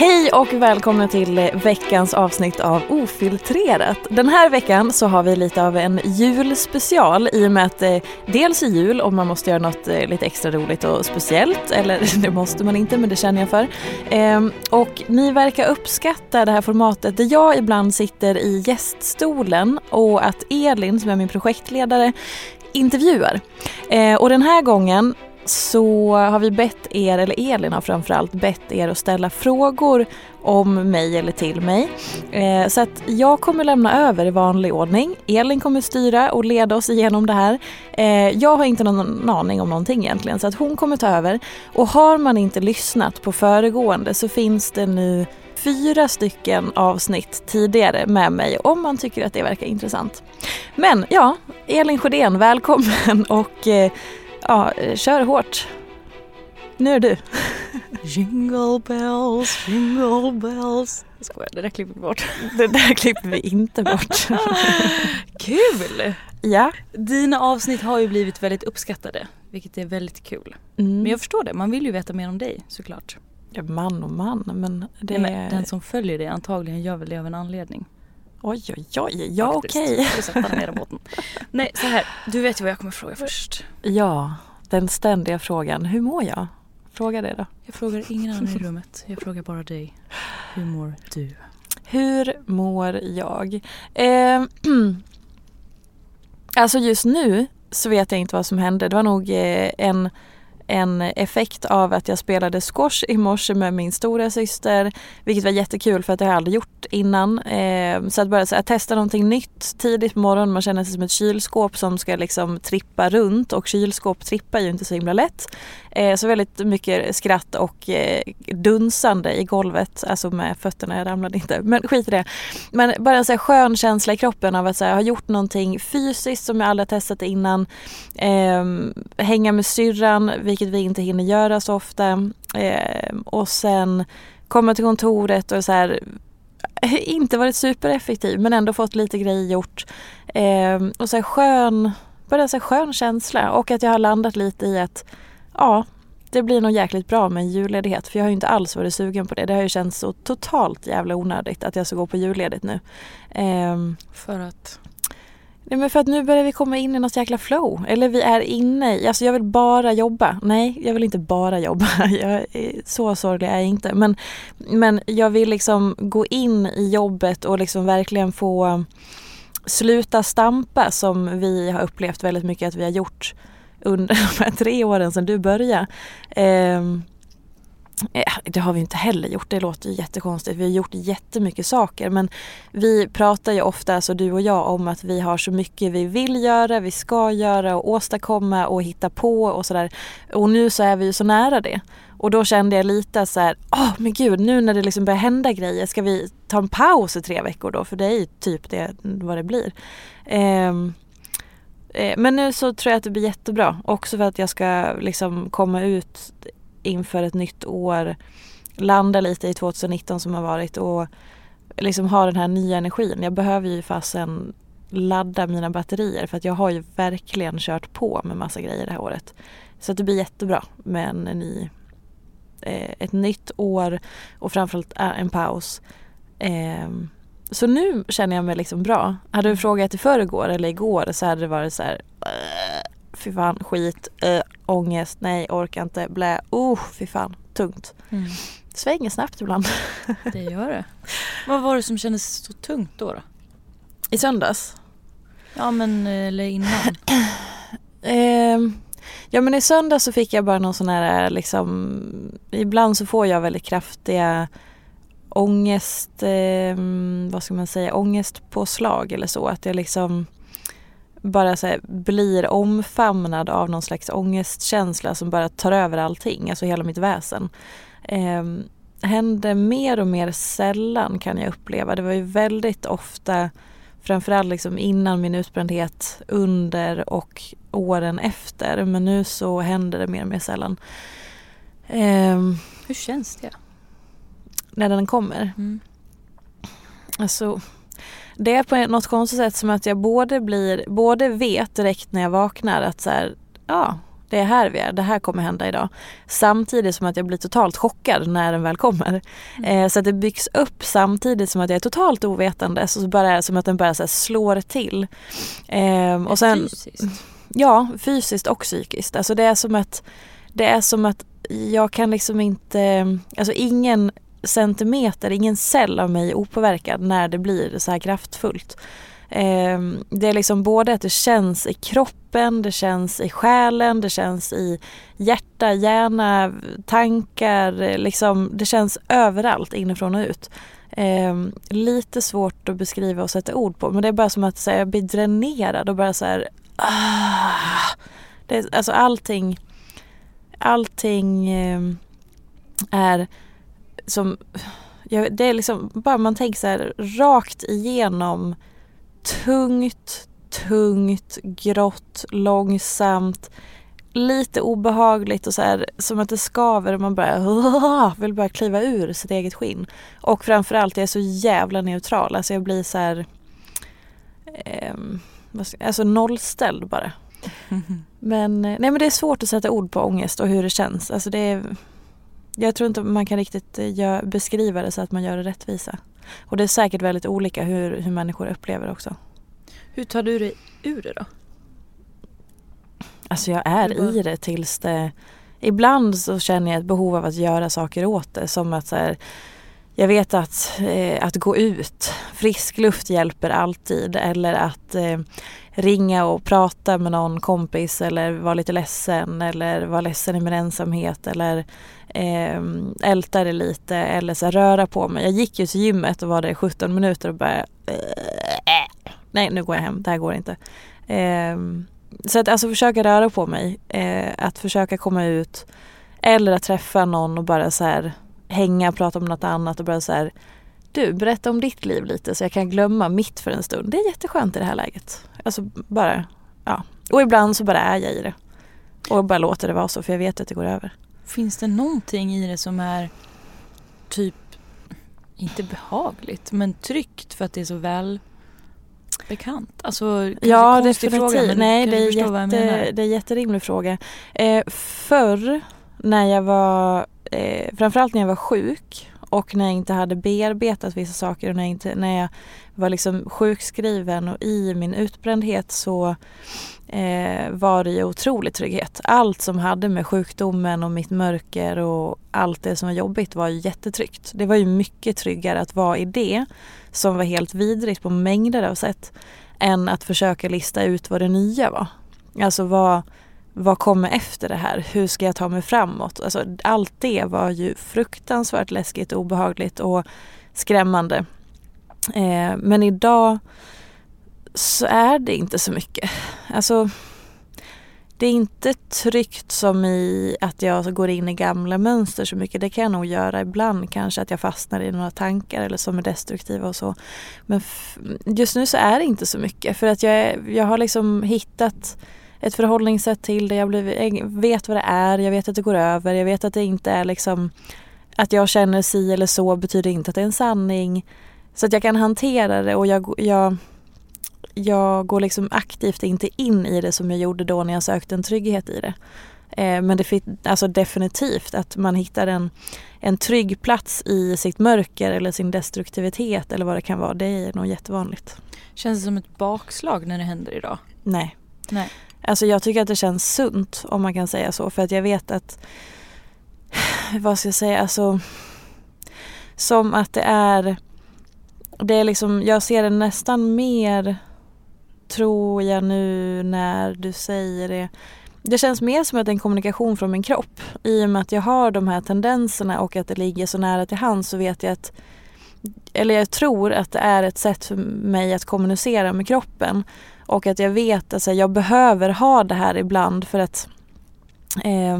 Hej och välkomna till veckans avsnitt av Ofiltrerat. Den här veckan så har vi lite av en julspecial i och med att eh, dels är jul och man måste göra något eh, lite extra roligt och speciellt. Eller det måste man inte men det känner jag för. Eh, och ni verkar uppskatta det här formatet där jag ibland sitter i gäststolen och att Elin som är min projektledare intervjuar. Eh, och den här gången så har vi bett er, eller Elin har framförallt bett er att ställa frågor om mig eller till mig. Eh, så att jag kommer lämna över i vanlig ordning. Elin kommer styra och leda oss igenom det här. Eh, jag har inte någon aning om någonting egentligen så att hon kommer ta över. Och har man inte lyssnat på föregående så finns det nu fyra stycken avsnitt tidigare med mig om man tycker att det verkar intressant. Men ja, Elin Sjödén, välkommen och eh, ja, kör hårt. Nu är du. Jingle bells, jingle bells. Jag skojar, det där klipper vi bort. Det där klipper vi inte bort. Kul! Ja. Dina avsnitt har ju blivit väldigt uppskattade, vilket är väldigt kul. Mm. Men jag förstår det, man vill ju veta mer om dig såklart. ja. Man och man, men det Nej, men den som följer dig antagligen gör väl det av en anledning. Oj, oj, oj. Ja, okej. Båten. Nej, så här. Du vet ju vad jag kommer fråga först. Ja, den ständiga frågan. Hur mår jag? Fråga det då. Jag frågar ingen annan i rummet. Jag frågar bara dig. Hur mår du? Hur mår jag? Eh, alltså just nu så vet jag inte vad som hände. Det var nog eh, en, en effekt av att jag spelade squash i morse med min stora syster Vilket var jättekul för att det har jag aldrig gjort innan. Eh, så att bara så här, testa någonting nytt tidigt på morgonen. Man känner sig som ett kylskåp som ska liksom trippa runt och kylskåp trippar ju inte så himla lätt. Eh, så väldigt mycket skratt och eh, dunsande i golvet, alltså med fötterna, jag ramlade inte. Men skit i det. Men bara en så här skön känsla i kroppen av att så här, ha gjort någonting fysiskt som jag aldrig har testat innan. Eh, hänga med syrran, vilket vi inte hinner göra så ofta. Eh, och sen komma till kontoret och så här inte varit supereffektiv men ändå fått lite grejer gjort. Eh, och så här skön, bara så här skön känsla och att jag har landat lite i att ja, det blir nog jäkligt bra med en julledighet för jag har ju inte alls varit sugen på det. Det har ju känts så totalt jävla onödigt att jag ska gå på julledigt nu. Eh, För att? Nej men för att nu börjar vi komma in i något jäkla flow. Eller vi är inne i, alltså jag vill bara jobba. Nej, jag vill inte bara jobba. Jag är, så sorglig är jag inte. Men, men jag vill liksom gå in i jobbet och liksom verkligen få sluta stampa som vi har upplevt väldigt mycket att vi har gjort under de här tre åren sedan du började. Eh, Eh, det har vi inte heller gjort, det låter ju jättekonstigt. Vi har gjort jättemycket saker men vi pratar ju ofta, alltså du och jag, om att vi har så mycket vi vill göra, vi ska göra och åstadkomma och hitta på och sådär. Och nu så är vi ju så nära det. Och då kände jag lite så här, åh oh, men gud nu när det liksom börjar hända grejer, ska vi ta en paus i tre veckor då? För det är ju typ det vad det blir. Um, men nu så tror jag att det blir jättebra. Också för att jag ska liksom komma ut inför ett nytt år landa lite i 2019 som har varit och liksom ha den här nya energin. Jag behöver ju fasen ladda mina batterier för att jag har ju verkligen kört på med massa grejer det här året. Så det blir jättebra med en ny, eh, ett nytt år och framförallt eh, en paus. Eh, så nu känner jag mig liksom bra. Hade du frågat i förrgår eller igår så hade det varit så här fy fan, skit, äh, ångest, nej, orkar inte, blä, uh, fy fan, tungt. Mm. Det svänger snabbt ibland. Det gör det. Vad var det som kändes så tungt då? då? I söndags? Ja men eller innan? eh, ja men i söndags så fick jag bara någon sån här liksom, ibland så får jag väldigt kraftiga ångest, eh, vad ska man säga, ångestpåslag eller så. Att jag liksom bara så här, blir omfamnad av någon slags ångestkänsla som bara tar över allting, alltså hela mitt väsen. Eh, hände mer och mer sällan kan jag uppleva. Det var ju väldigt ofta, framförallt liksom innan min utbrändhet, under och åren efter. Men nu så händer det mer och mer sällan. Eh, Hur känns det? När den kommer? Mm. Alltså det är på något konstigt sätt som att jag både blir, både vet direkt när jag vaknar att så här, ja, det är här vi är, det här kommer hända idag. Samtidigt som att jag blir totalt chockad när den väl kommer. Mm. Eh, så att det byggs upp samtidigt som att jag är totalt ovetande. Så bara som att den bara så slår till. Eh, och sen, fysiskt? Ja, fysiskt och psykiskt. Alltså det är som att, det är som att jag kan liksom inte, alltså ingen centimeter, ingen cell av mig är opåverkad när det blir så här kraftfullt. Eh, det är liksom både att det känns i kroppen, det känns i själen, det känns i hjärta, hjärna, tankar, liksom det känns överallt inifrån och ut. Eh, lite svårt att beskriva och sätta ord på men det är bara som att här, jag blir dränerad och bara så här, ah, det, Alltså allting, allting eh, är som, det är liksom bara man tänker så här rakt igenom tungt, tungt, grått, långsamt, lite obehagligt och så här som att det skaver och man bara vill bara kliva ur sitt eget skinn. Och framförallt jag är så jävla neutral, alltså jag blir så här eh, alltså nollställd bara. Men, nej men det är svårt att sätta ord på ångest och hur det känns. Alltså det är, jag tror inte man kan riktigt eh, gör, beskriva det så att man gör det rättvisa. Och det är säkert väldigt olika hur, hur människor upplever det också. Hur tar du dig ur det då? Alltså jag är bara... i det tills det... Ibland så känner jag ett behov av att göra saker åt det. Som att så här, jag vet att, eh, att gå ut, frisk luft hjälper alltid. Eller att eh, ringa och prata med någon kompis eller vara lite ledsen eller vara ledsen i min ensamhet eller eh, älta det lite eller så röra på mig. Jag gick ju till gymmet och var där i 17 minuter och bara äh, nej nu går jag hem, det här går inte. Eh, så att alltså försöka röra på mig, eh, att försöka komma ut eller att träffa någon och bara så här hänga och prata om något annat och bara så här du berätta om ditt liv lite så jag kan glömma mitt för en stund. Det är jätteskönt i det här läget. Alltså bara, ja. Och ibland så bara är jag i det. Och bara låter det vara så för jag vet att det går över. Finns det någonting i det som är typ, inte behagligt, men tryggt för att det är så väl bekant? Alltså, ja, definitivt. Nej, det är, jätte, det är en jätterimlig fråga. Eh, förr när jag var, eh, framförallt när jag var sjuk och när jag inte hade bearbetat vissa saker och när jag, inte, när jag var liksom sjukskriven och i min utbrändhet så eh, var det ju otrolig trygghet. Allt som hade med sjukdomen och mitt mörker och allt det som var jobbigt var ju jättetryggt. Det var ju mycket tryggare att vara i det som var helt vidrigt på mängder av sätt än att försöka lista ut vad det nya var. Alltså vad, vad kommer efter det här? Hur ska jag ta mig framåt? Alltså, allt det var ju fruktansvärt läskigt, obehagligt och skrämmande. Eh, men idag så är det inte så mycket. Alltså, det är inte tryggt som i att jag går in i gamla mönster så mycket. Det kan jag nog göra ibland kanske att jag fastnar i några tankar eller som är destruktiva och så. Men just nu så är det inte så mycket för att jag, jag har liksom hittat ett förhållningssätt till det. Jag, blivit, jag vet vad det är, jag vet att det går över, jag vet att det inte är liksom att jag känner si eller så betyder inte att det är en sanning. Så att jag kan hantera det och jag, jag, jag går liksom aktivt inte in i det som jag gjorde då när jag sökte en trygghet i det. Eh, men det alltså definitivt att man hittar en, en trygg plats i sitt mörker eller sin destruktivitet eller vad det kan vara. Det är nog jättevanligt. Känns det som ett bakslag när det händer idag? Nej. Nej. Alltså jag tycker att det känns sunt om man kan säga så för att jag vet att vad ska jag säga, alltså som att det är det är liksom, jag ser det nästan mer tror jag nu när du säger det. Det känns mer som att det är en kommunikation från min kropp. I och med att jag har de här tendenserna och att det ligger så nära till hands så vet jag att eller jag tror att det är ett sätt för mig att kommunicera med kroppen. Och att jag vet att alltså, jag behöver ha det här ibland för att eh,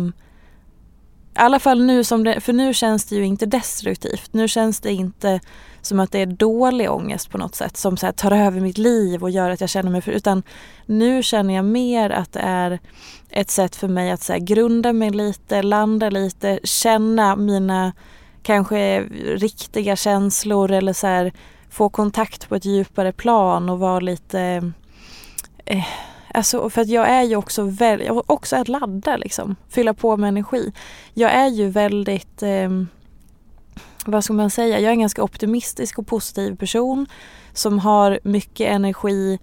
i alla fall nu som det, för nu känns det ju inte destruktivt. Nu känns det inte som att det är dålig ångest på något sätt som så tar över mitt liv och gör att jag känner mig för, utan nu känner jag mer att det är ett sätt för mig att så grunda mig lite, landa lite, känna mina kanske riktiga känslor eller så här, få kontakt på ett djupare plan och vara lite eh, Alltså för att jag är ju också väldigt, också att ladda liksom, fylla på med energi. Jag är ju väldigt, eh, vad ska man säga, jag är en ganska optimistisk och positiv person som har mycket energi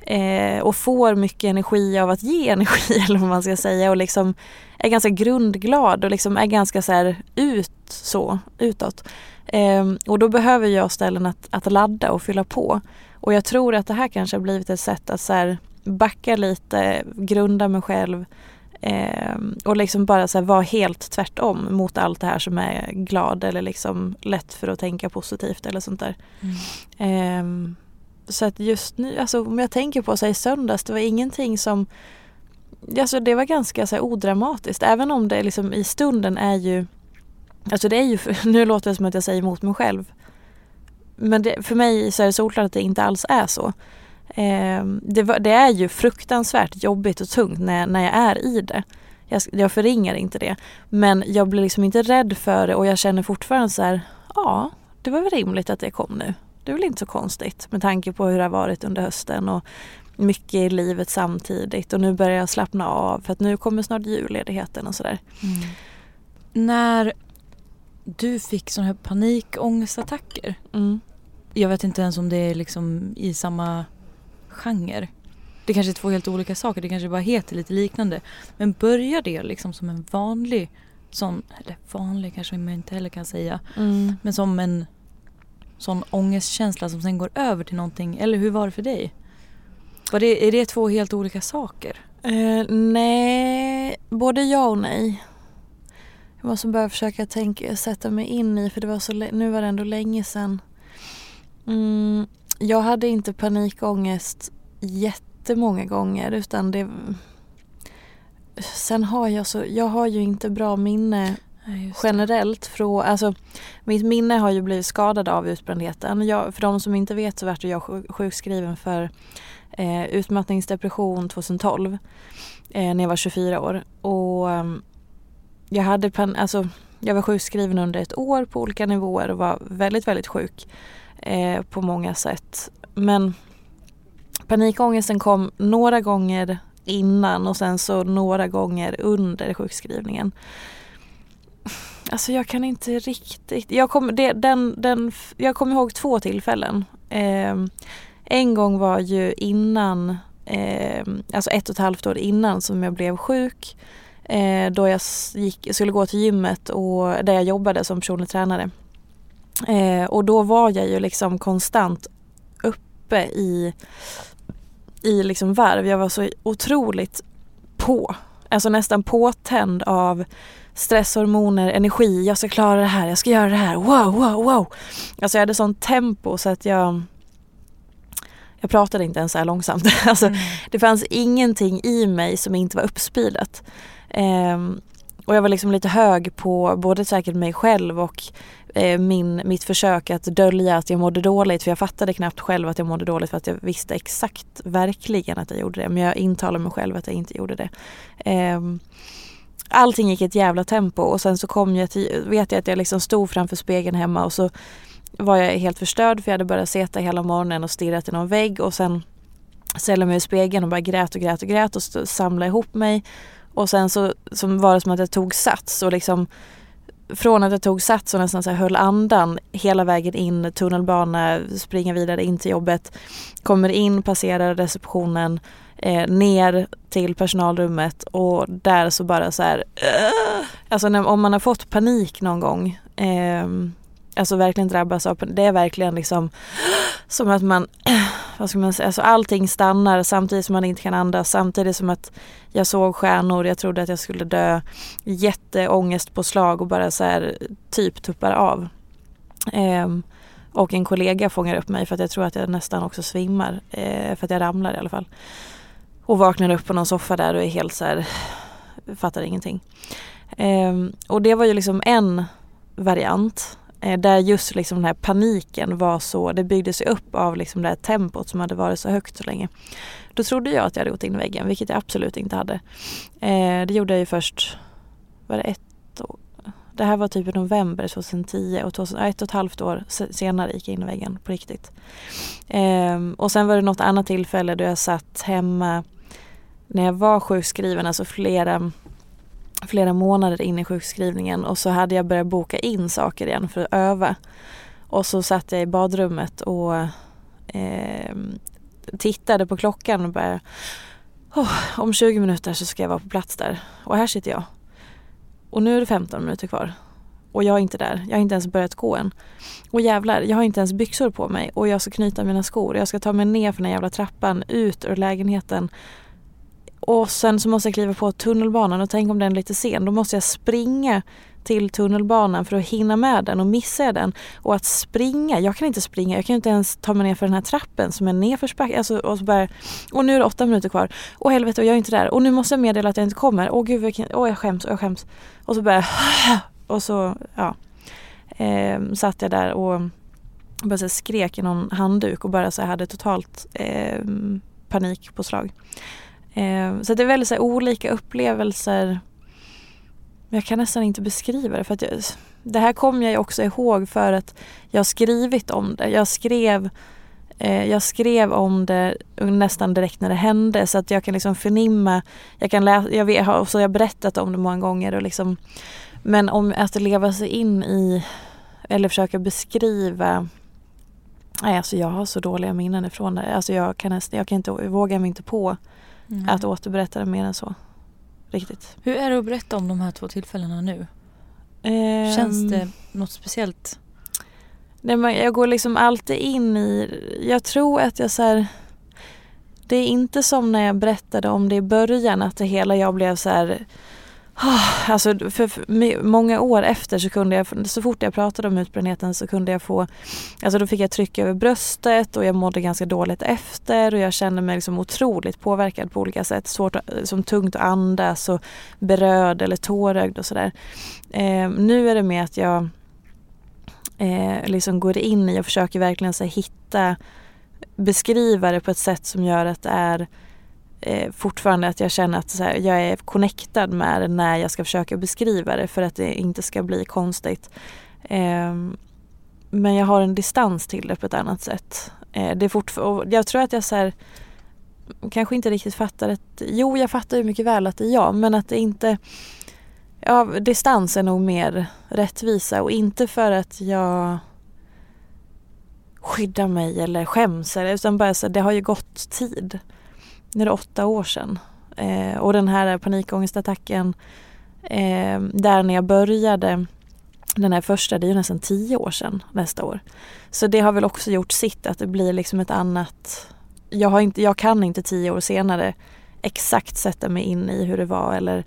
eh, och får mycket energi av att ge energi eller vad man ska säga och liksom är ganska grundglad och liksom är ganska så här ut så, utåt. Eh, och då behöver jag ställen att, att ladda och fylla på. Och jag tror att det här kanske har blivit ett sätt att så här, backa lite, grunda mig själv eh, och liksom bara så här, vara helt tvärtom mot allt det här som är glad eller liksom lätt för att tänka positivt eller sånt där. Mm. Eh, så att just nu, alltså om jag tänker på så i söndags, det var ingenting som Alltså det var ganska så här, odramatiskt även om det liksom i stunden är ju Alltså det är ju, nu låter det som att jag säger emot mig själv. Men det, för mig så är det solklart att det inte alls är så. Eh, det, det, är ju fruktansvärt jobbigt och tungt när, när jag är i det. Jag, jag förringar inte det. Men jag blir liksom inte rädd för det och jag känner fortfarande så här, ja, det var väl rimligt att det kom nu. Det är väl inte så konstigt med tanke på hur det har varit under hösten och mycket i livet samtidigt och nu börjar jag slappna av för att nu kommer snart julledigheten och sådär. Mm. När du fick sådana här panikångestattacker. Mm. Jag vet inte ens om det är liksom i samma genre. Det kanske är två helt olika saker, det kanske bara heter lite liknande. Men börjar det liksom som en vanlig sån, eller vanlig kanske man inte heller kan säga. Mm. Men som en sån ångestkänsla som sen går över till någonting. Eller hur var det för dig? Var det, är det två helt olika saker? Uh, nej, både ja och nej. Jag måste bara försöka tänka, sätta mig in i för det var så, nu var det ändå länge sedan. Mm, jag hade inte panikångest jättemånga gånger utan det Sen har jag så, jag har ju inte bra minne generellt från, alltså mitt minne har ju blivit skadad av utbrändheten. Jag, för de som inte vet så vart jag sjukskriven för eh, utmattningsdepression 2012 eh, när jag var 24 år. Och um, jag hade pan, alltså jag var sjukskriven under ett år på olika nivåer och var väldigt, väldigt sjuk eh, på många sätt. Men panikångesten kom några gånger innan och sen så några gånger under sjukskrivningen. Alltså jag kan inte riktigt, jag kommer den, den, jag kom ihåg två tillfällen. Eh, en gång var ju innan, eh, alltså ett och ett halvt år innan som jag blev sjuk. Eh, då jag gick, skulle gå till gymmet och där jag jobbade som personlig tränare. Eh, och då var jag ju liksom konstant uppe i, i liksom varv. Jag var så otroligt på. Alltså nästan påtänd av stresshormoner, energi, jag ska klara det här, jag ska göra det här, wow, wow, wow. Alltså jag hade sånt tempo så att jag jag pratade inte ens så här långsamt. Alltså, mm. Det fanns ingenting i mig som inte var uppspeedat. Ehm, och jag var liksom lite hög på både säkert mig själv och eh, min, mitt försök att dölja att jag mådde dåligt. För jag fattade knappt själv att jag mådde dåligt för att jag visste exakt verkligen att jag gjorde det. Men jag intalade mig själv att jag inte gjorde det. Eh, allting gick i ett jävla tempo och sen så kom jag till, vet jag att jag liksom stod framför spegeln hemma och så var jag helt förstörd för jag hade börjat seta hela morgonen och stirrat i någon vägg och sen ställde mig i spegeln och bara grät och grät och grät och samlade ihop mig och sen så, så var det som att jag tog sats och liksom från att jag tog sats och nästan så här höll andan hela vägen in, tunnelbana, springa vidare in till jobbet, kommer in, passerar receptionen, eh, ner till personalrummet och där så bara så här, uh, alltså när, om man har fått panik någon gång, eh, alltså verkligen drabbas av, det är verkligen liksom som att man vad ska man säga, alltså allting stannar samtidigt som man inte kan andas, samtidigt som att jag såg stjärnor, jag trodde att jag skulle dö, jätteångest på slag och bara så här typ tuppar av. Ehm, och en kollega fångar upp mig för att jag tror att jag nästan också svimmar, ehm, för att jag ramlar i alla fall. Och vaknar upp på någon soffa där och är helt så här, fattar ingenting. Ehm, och det var ju liksom en variant Eh, där just liksom den här paniken var så, det byggdes upp av liksom det här tempot som hade varit så högt så länge. Då trodde jag att jag hade gått in i väggen, vilket jag absolut inte hade. Eh, det gjorde jag ju först, var det ett år? Det här var typ i november 2010 och 2000, ett och ett halvt år senare gick jag in i väggen på riktigt. Eh, och sen var det något annat tillfälle då jag satt hemma när jag var sjukskriven, alltså flera flera månader in i sjukskrivningen och så hade jag börjat boka in saker igen för att öva. Och så satt jag i badrummet och eh, tittade på klockan och bara oh, om 20 minuter så ska jag vara på plats där. Och här sitter jag. Och nu är det 15 minuter kvar. Och jag är inte där. Jag har inte ens börjat gå än. Och jävlar, jag har inte ens byxor på mig och jag ska knyta mina skor. Jag ska ta mig ner för den jävla trappan ut ur lägenheten och sen så måste jag kliva på tunnelbanan och tänk om den är lite sen. Då måste jag springa till tunnelbanan för att hinna med den och missar jag den. Och att springa, jag kan inte springa, jag kan inte ens ta mig ner för den här trappen som är nedförsbacke. Alltså, och, så bara, och nu är det åtta minuter kvar. Och helvete, och jag är inte där. Och nu måste jag meddela att jag inte kommer. Åh gud, vilken, åh jag skäms, jag skäms. Och så bara och så, ja. Ehm, satt jag där och bara så skrek i någon handduk och bara så hade totalt eh, panikpåslag. Eh, så det är väldigt så här, olika upplevelser. Jag kan nästan inte beskriva det. För att jag, det här kommer jag också ihåg för att jag har skrivit om det. Jag skrev, eh, jag skrev om det nästan direkt när det hände så att jag kan liksom förnimma. Jag kan läsa, jag vet, har, så jag berättat om det många gånger. Och liksom, men om att leva sig in i eller försöka beskriva Nej, alltså jag har så dåliga minnen ifrån det. Alltså jag kan, jag kan inte, jag vågar mig inte på Mm. Att återberätta det mer än så. Riktigt. Hur är det att berätta om de här två tillfällena nu? Um, Känns det något speciellt? Nej, men jag går liksom alltid in i, jag tror att jag så här, det är inte som när jag berättade om det i början att det hela jag blev så här Ah, alltså för, för, många år efter så kunde jag, så fort jag pratade om utbrändheten så kunde jag få, alltså då fick jag tryck över bröstet och jag mådde ganska dåligt efter och jag kände mig liksom otroligt påverkad på olika sätt. Svårt, eh, som tungt att andas och berörd eller tårögd och sådär. Eh, nu är det med att jag eh, liksom går in i och försöker verkligen så hitta, beskriva det på ett sätt som gör att det är eh, fortfarande att jag känner att här, jag är connectad med det när jag ska försöka beskriva det för att det inte ska bli konstigt. Eh, men jag har en distans till det på ett annat sätt. Eh, det är fortfar- jag tror att jag så här, kanske inte riktigt fattar att, jo jag fattar ju mycket väl att det är jag men att det inte, ja distans är nog mer rättvisa och inte för att jag skyddar mig eller skäms utan bara så det har ju gått tid är det åtta år sedan. Eh, och den här panikångestattacken eh, där när jag började den här första, det är ju nästan tio år sedan nästa år. Så det har väl också gjort sitt att det blir liksom ett annat, jag, har inte, jag kan inte tio år senare exakt sätta mig in i hur det var eller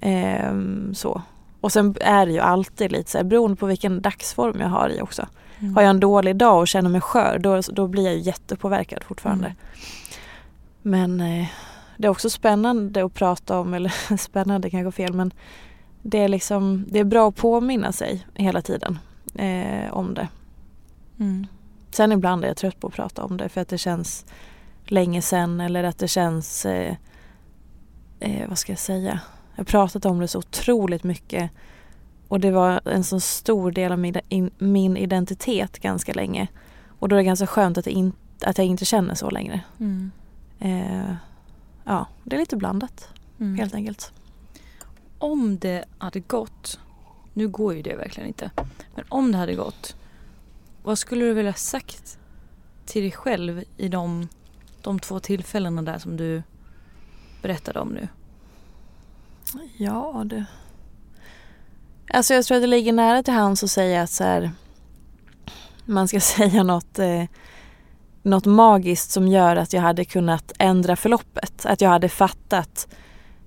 eh, så. Och sen är det ju alltid lite så här, beroende på vilken dagsform jag har i också. Mm. Har jag en dålig dag och känner mig skör då, då blir jag ju jättepåverkad fortfarande. Mm. Men eh, det är också spännande att prata om, eller spännande kanske fel men det är liksom, det är bra att påminna sig hela tiden eh, om det. Mm. Sen ibland är jag trött på att prata om det för att det känns länge sen eller att det känns, eh, eh, vad ska jag säga, jag har pratat om det så otroligt mycket och det var en så stor del av min, identitet ganska länge. Och då är det ganska skönt att, in, att jag inte känner så längre. Mm. Eh, ja, det är lite blandat mm. helt enkelt. Om det hade gått, nu går ju det verkligen inte, men om det hade gått, vad skulle du vilja sagt till dig själv i de, de två tillfällena där som du berättade om nu? Ja, det... Alltså jag tror att det ligger nära till hands att säga att så här, man ska säga något, eh, något magiskt som gör att jag hade kunnat ändra förloppet. Att jag hade fattat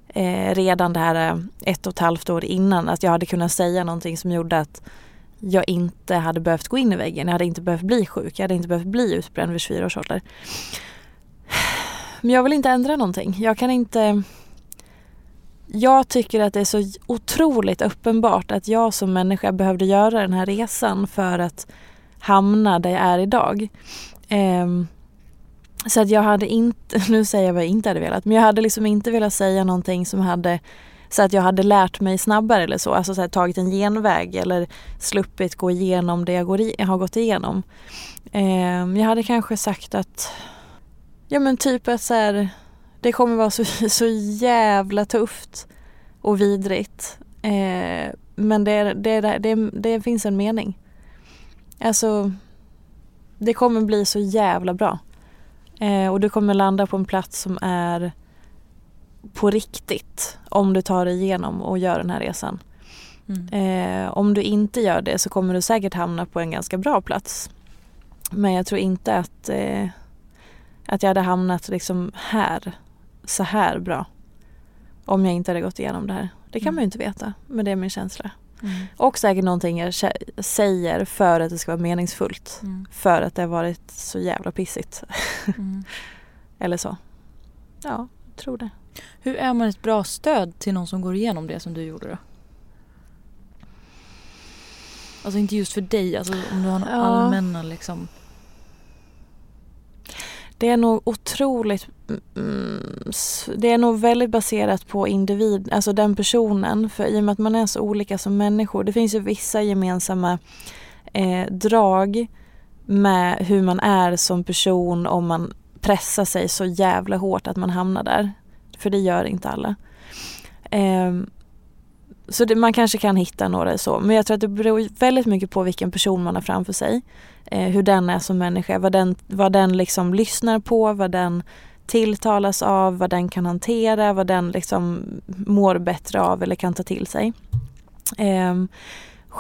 eh, redan det här eh, ett och ett halvt år innan att jag hade kunnat säga någonting som gjorde att jag inte hade behövt gå in i väggen. Jag hade inte behövt bli sjuk. Jag hade inte behövt bli utbränd vid 24 års ålder. Men jag vill inte ändra någonting. Jag kan inte jag tycker att det är så otroligt uppenbart att jag som människa behövde göra den här resan för att hamna där jag är idag. Um, så att jag hade inte, nu säger jag vad jag inte hade velat, men jag hade liksom inte velat säga någonting som hade så att jag hade lärt mig snabbare eller så, alltså så här, tagit en genväg eller sluppit gå igenom det jag, går i, jag har gått igenom. Um, jag hade kanske sagt att, ja men typ att så här, det kommer vara så, så jävla tufft och vidrigt. Eh, men det, det, det, det, finns en mening. Alltså, det kommer bli så jävla bra. Eh, och du kommer landa på en plats som är på riktigt om du tar dig igenom och gör den här resan. Mm. Eh, om du inte gör det så kommer du säkert hamna på en ganska bra plats. Men jag tror inte att, eh, att jag hade hamnat liksom här så här bra. Om jag inte hade gått igenom det här. Det kan mm. man ju inte veta, men det är min känsla. Mm. Och säkert någonting jag säger för att det ska vara meningsfullt. Mm. För att det har varit så jävla pissigt. Mm. Eller så. Ja, jag tror det. Hur är man ett bra stöd till någon som går igenom det som du gjorde då? Alltså inte just för dig, alltså om du har några ja. allmänna liksom det är nog otroligt, mm, det är nog väldigt baserat på individ, alltså den personen. För i och med att man är så olika som människor, det finns ju vissa gemensamma eh, drag med hur man är som person om man pressar sig så jävla hårt att man hamnar där. För det gör inte alla. Eh, så det, man kanske kan hitta några så. Men jag tror att det beror väldigt mycket på vilken person man har framför sig. Eh, hur den är som människa, vad den, vad den liksom lyssnar på, vad den tilltalas av, vad den kan hantera, vad den liksom mår bättre av eller kan ta till sig. Eh,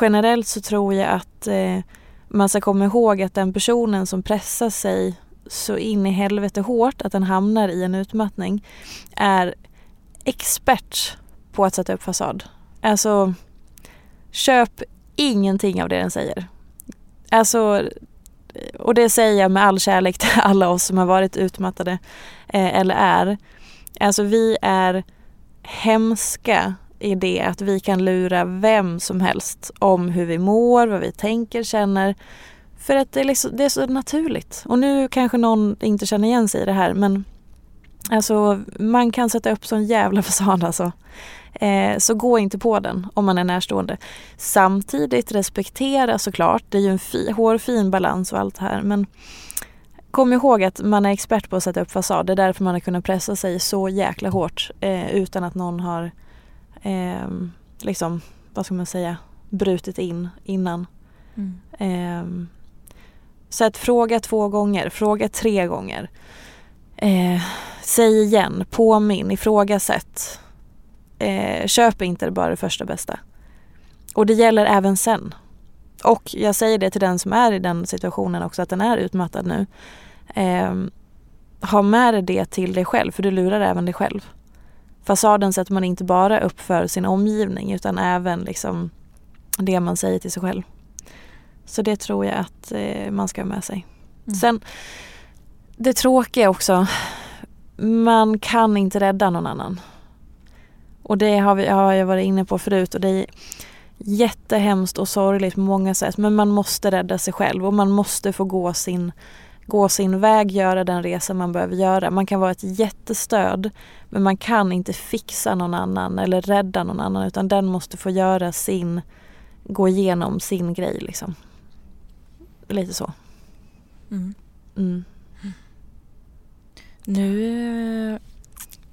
generellt så tror jag att eh, man ska komma ihåg att den personen som pressar sig så in i helvete hårt att den hamnar i en utmattning är expert på att sätta upp fasad. Alltså, köp ingenting av det den säger. Alltså, och det säger jag med all kärlek till alla oss som har varit utmattade eh, eller är. Alltså vi är hemska i det att vi kan lura vem som helst om hur vi mår, vad vi tänker, känner. För att det är, liksom, det är så naturligt. Och nu kanske någon inte känner igen sig i det här men alltså man kan sätta upp sån jävla fasad alltså. Eh, så gå inte på den om man är närstående. Samtidigt respektera såklart, det är ju en fi, hårfin balans och allt det här men kom ihåg att man är expert på att sätta upp fasad. Det är därför man har kunnat pressa sig så jäkla hårt eh, utan att någon har eh, liksom, vad ska man säga, brutit in innan. Mm. Eh, så att fråga två gånger, fråga tre gånger. Säg igen, påminn, ifrågasätt eh, köp inte bara det första bästa. Och det gäller även sen. Och jag säger det till den som är i den situationen också, att den är utmattad nu. Eh, ha med dig det till dig själv för du lurar även dig själv. Fasaden sätter man inte bara upp för sin omgivning utan även liksom det man säger till sig själv. Så det tror jag att eh, man ska ha med sig. Mm. Sen det tråkiga också, man kan inte rädda någon annan. Och det har, vi, har jag varit inne på förut och det är jättehemskt och sorgligt på många sätt men man måste rädda sig själv och man måste få gå sin, gå sin väg, göra den resa man behöver göra. Man kan vara ett jättestöd men man kan inte fixa någon annan eller rädda någon annan utan den måste få göra sin, gå igenom sin grej liksom. Lite så. Mm. Mm. Nu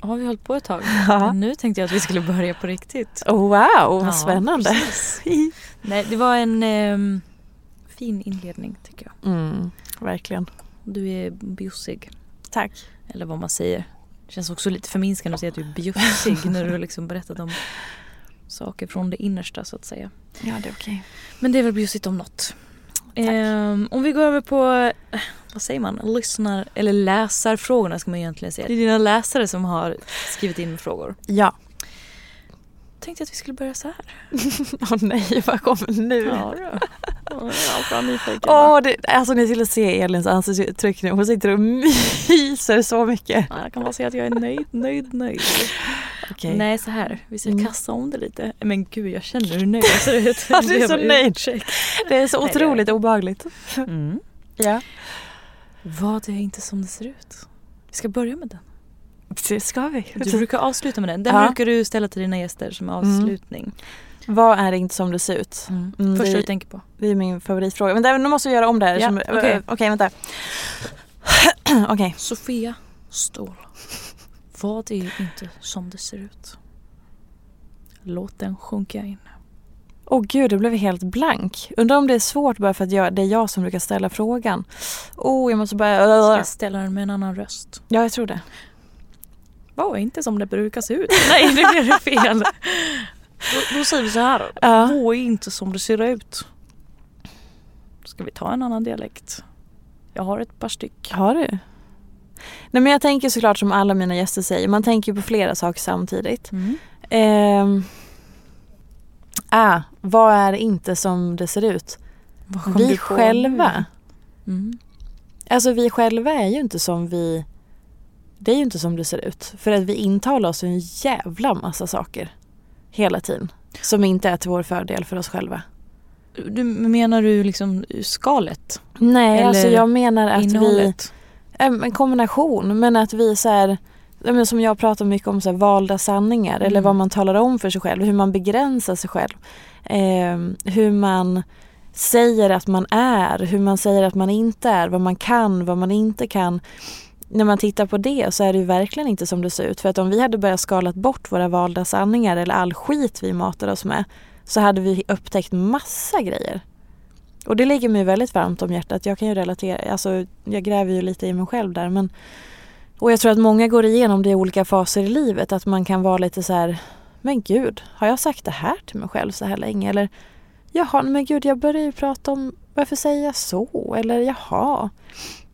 har vi hållit på ett tag. Ja. Nu tänkte jag att vi skulle börja på riktigt. Oh, wow, vad ja, spännande. Nej, det var en eh, fin inledning tycker jag. Mm, verkligen. Du är bjussig. Tack. Eller vad man säger. Det känns också lite förminskande att säga att du är bjussig när du har liksom berättat om saker från det innersta så att säga. Ja, det är okej. Okay. Men det är väl bjussigt om något. Um, om vi går över på, vad säger man, lyssnar eller läsarfrågorna ska man egentligen säga. Det är dina läsare som har skrivit in frågor. Ja. Tänkte att vi skulle börja så här. Åh oh, nej, vad kommer nu? Ja, jag är nyfiken. Åh, det, alltså ni skulle se Elins ansiktsuttryck nu. Hon sitter och myser så mycket. Ja, jag kan bara säga att jag är nöjd, nöjd, nöjd. Okay. Nej, så här. Vi ska mm. kasta om det lite. Men gud, jag känner hur nöjd jag ser ut. ja, du är så nöjd. Det är så otroligt Nej, obehagligt. Mm. Ja. Vad är inte som det ser ut? Vi ska börja med den. Det ska vi. Du brukar avsluta med den. Den ja. brukar du ställa till dina gäster som avslutning. Mm. Vad är inte som det ser ut? Mm. Mm, Första du tänker på? Det är min favoritfråga. Men nu måste vi göra om det här. Ja, Okej, okay. okay, vänta. okay. Sofia Ståhl. Vad är inte som det ser ut? Låt den sjunka in. Åh oh, gud, det blev helt blank. Undrar om det är svårt bara för att jag, det är jag som brukar ställa frågan. Oh, jag måste bara... Ska jag ställa den med en annan röst? Ja, jag tror det. Vad är inte som det brukar se ut? Nej, det blev fel. då, då säger vi så här. Ja. Är inte som det ser ut? Ska vi ta en annan dialekt? Jag har ett par styck. Har du? Nej men jag tänker såklart som alla mina gäster säger, man tänker på flera saker samtidigt. Mm. Eh, ah, vad är inte som det ser ut? Vi själva. Mm. Alltså vi själva är ju inte som vi det är ju inte som det ser ut. För att vi intalar oss en jävla massa saker hela tiden. Som inte är till vår fördel för oss själva. Du, menar du liksom skalet? Nej, Eller alltså jag menar att innehållet? vi... En kombination, men att vi så här, som jag pratar mycket om, så här, valda sanningar mm. eller vad man talar om för sig själv, hur man begränsar sig själv. Eh, hur man säger att man är, hur man säger att man inte är, vad man kan, vad man inte kan när man tittar på det så är det ju verkligen inte som det ser ut. För att om vi hade börjat skalat bort våra valda sanningar eller all skit vi matar oss med så hade vi upptäckt massa grejer. Och det ligger mig väldigt varmt om hjärtat. Jag kan ju relatera, alltså jag gräver ju lite i mig själv där men och jag tror att många går igenom det i olika faser i livet. Att man kan vara lite så här, men gud, har jag sagt det här till mig själv så här länge? Eller jaha, men gud, jag börjar ju prata om varför säger jag så? Eller jaha.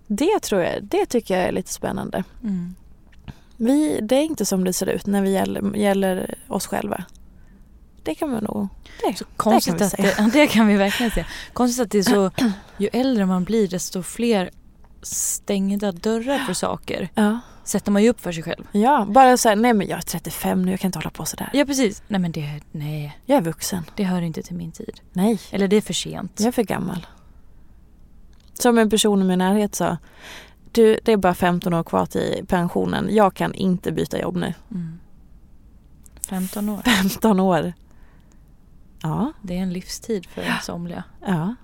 Det tror jag, det tycker jag är lite spännande. Mm. Vi, det är inte som det ser ut när vi gäller, gäller oss själva. Det kan man nog det, så konstigt det kan vi säga. Det, det kan vi verkligen säga. Konstigt att det är så, ju äldre man blir desto fler stängda dörrar för saker ja. sätter man ju upp för sig själv. Ja, bara såhär, nej men jag är 35 nu, jag kan inte hålla på sådär. Ja precis. Nej men det, nej. Jag är vuxen. Det hör inte till min tid. Nej. Eller det är för sent. Jag är för gammal. Som en person i min närhet sa, du det är bara 15 år kvar till pensionen, jag kan inte byta jobb nu. Mm. 15 år? 15 år. Ja. Det är en livstid för ja. somliga. Ja.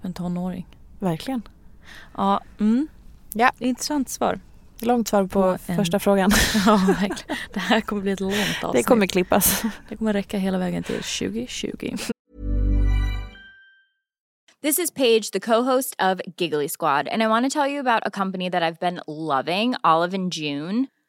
För en tonåring. Verkligen. Ja, mm. ja. intressant svar. Långt svar på, på första en... frågan. ja, verkligen. Det här kommer bli ett långt avsnitt. Det kommer klippas. Det kommer räcka hela vägen till 2020. This is Paige, the co-host of Giggly Squad, and I want to tell you about a company that I've been loving, Olive and June.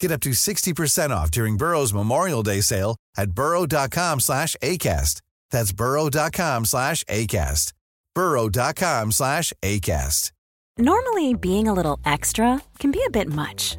Get up to 60% off during Burrow's Memorial Day sale at burrow.com slash ACAST. That's burrow.com slash ACAST. burrow.com slash ACAST. Normally, being a little extra can be a bit much.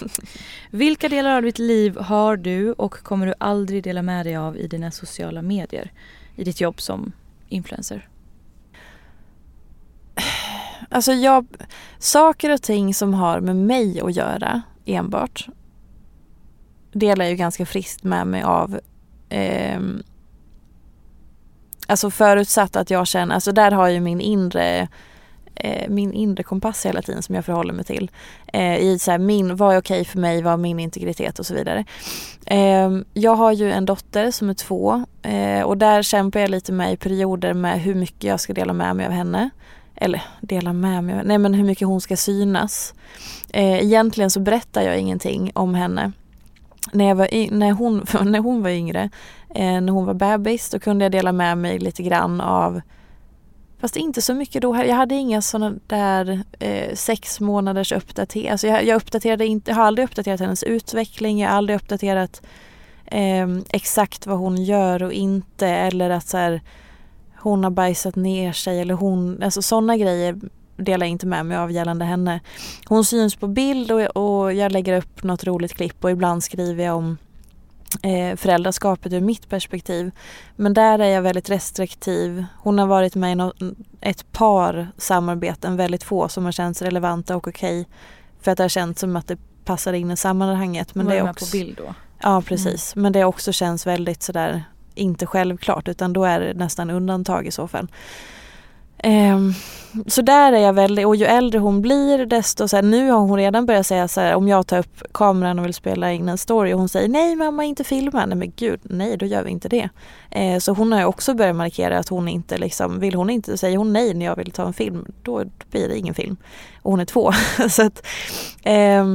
Vilka delar av ditt liv har du och kommer du aldrig dela med dig av i dina sociala medier? I ditt jobb som influencer? Alltså jag, saker och ting som har med mig att göra enbart delar jag ju ganska friskt med mig av eh, Alltså förutsatt att jag känner, alltså där har ju min inre eh, Eh, min inre kompass hela tiden som jag förhåller mig till. Eh, I så här, min, vad är okej för mig, vad är min integritet och så vidare. Eh, jag har ju en dotter som är två eh, och där kämpar jag lite med i perioder med hur mycket jag ska dela med mig av henne. Eller dela med mig, nej men hur mycket hon ska synas. Eh, egentligen så berättar jag ingenting om henne när, jag var, när, hon, när hon var yngre, eh, när hon var bebis, då kunde jag dela med mig lite grann av Fast inte så mycket då. Jag hade inga sådana där eh, sex månaders uppdateringar. Alltså jag, jag, uppdaterade inte, jag har aldrig uppdaterat hennes utveckling. Jag har aldrig uppdaterat eh, exakt vad hon gör och inte. Eller att så här, hon har bajsat ner sig eller hon, alltså sådana grejer delar jag inte med mig av gällande henne. Hon syns på bild och, och jag lägger upp något roligt klipp och ibland skriver jag om eh, föräldraskapet ur mitt perspektiv. Men där är jag väldigt restriktiv. Hon har varit med i no ett par samarbeten, väldigt få som har känts relevanta och okej. Okay, för att det har känts som att det passar in i sammanhanget. Men Var det är också, på bild då? Ja precis. Mm. Men det också känns väldigt sådär inte självklart utan då är det nästan undantag i så fall. Um, så där är jag väldigt, och ju äldre hon blir desto så här, nu har hon redan börjat säga så här, om jag tar upp kameran och vill spela in en story och hon säger nej mamma inte filma, nej men gud nej då gör vi inte det. Eh, så hon har också börjat markera att hon inte liksom, vill hon inte, säger hon nej när jag vill ta en film då blir det ingen film. Och hon är två. så att, eh,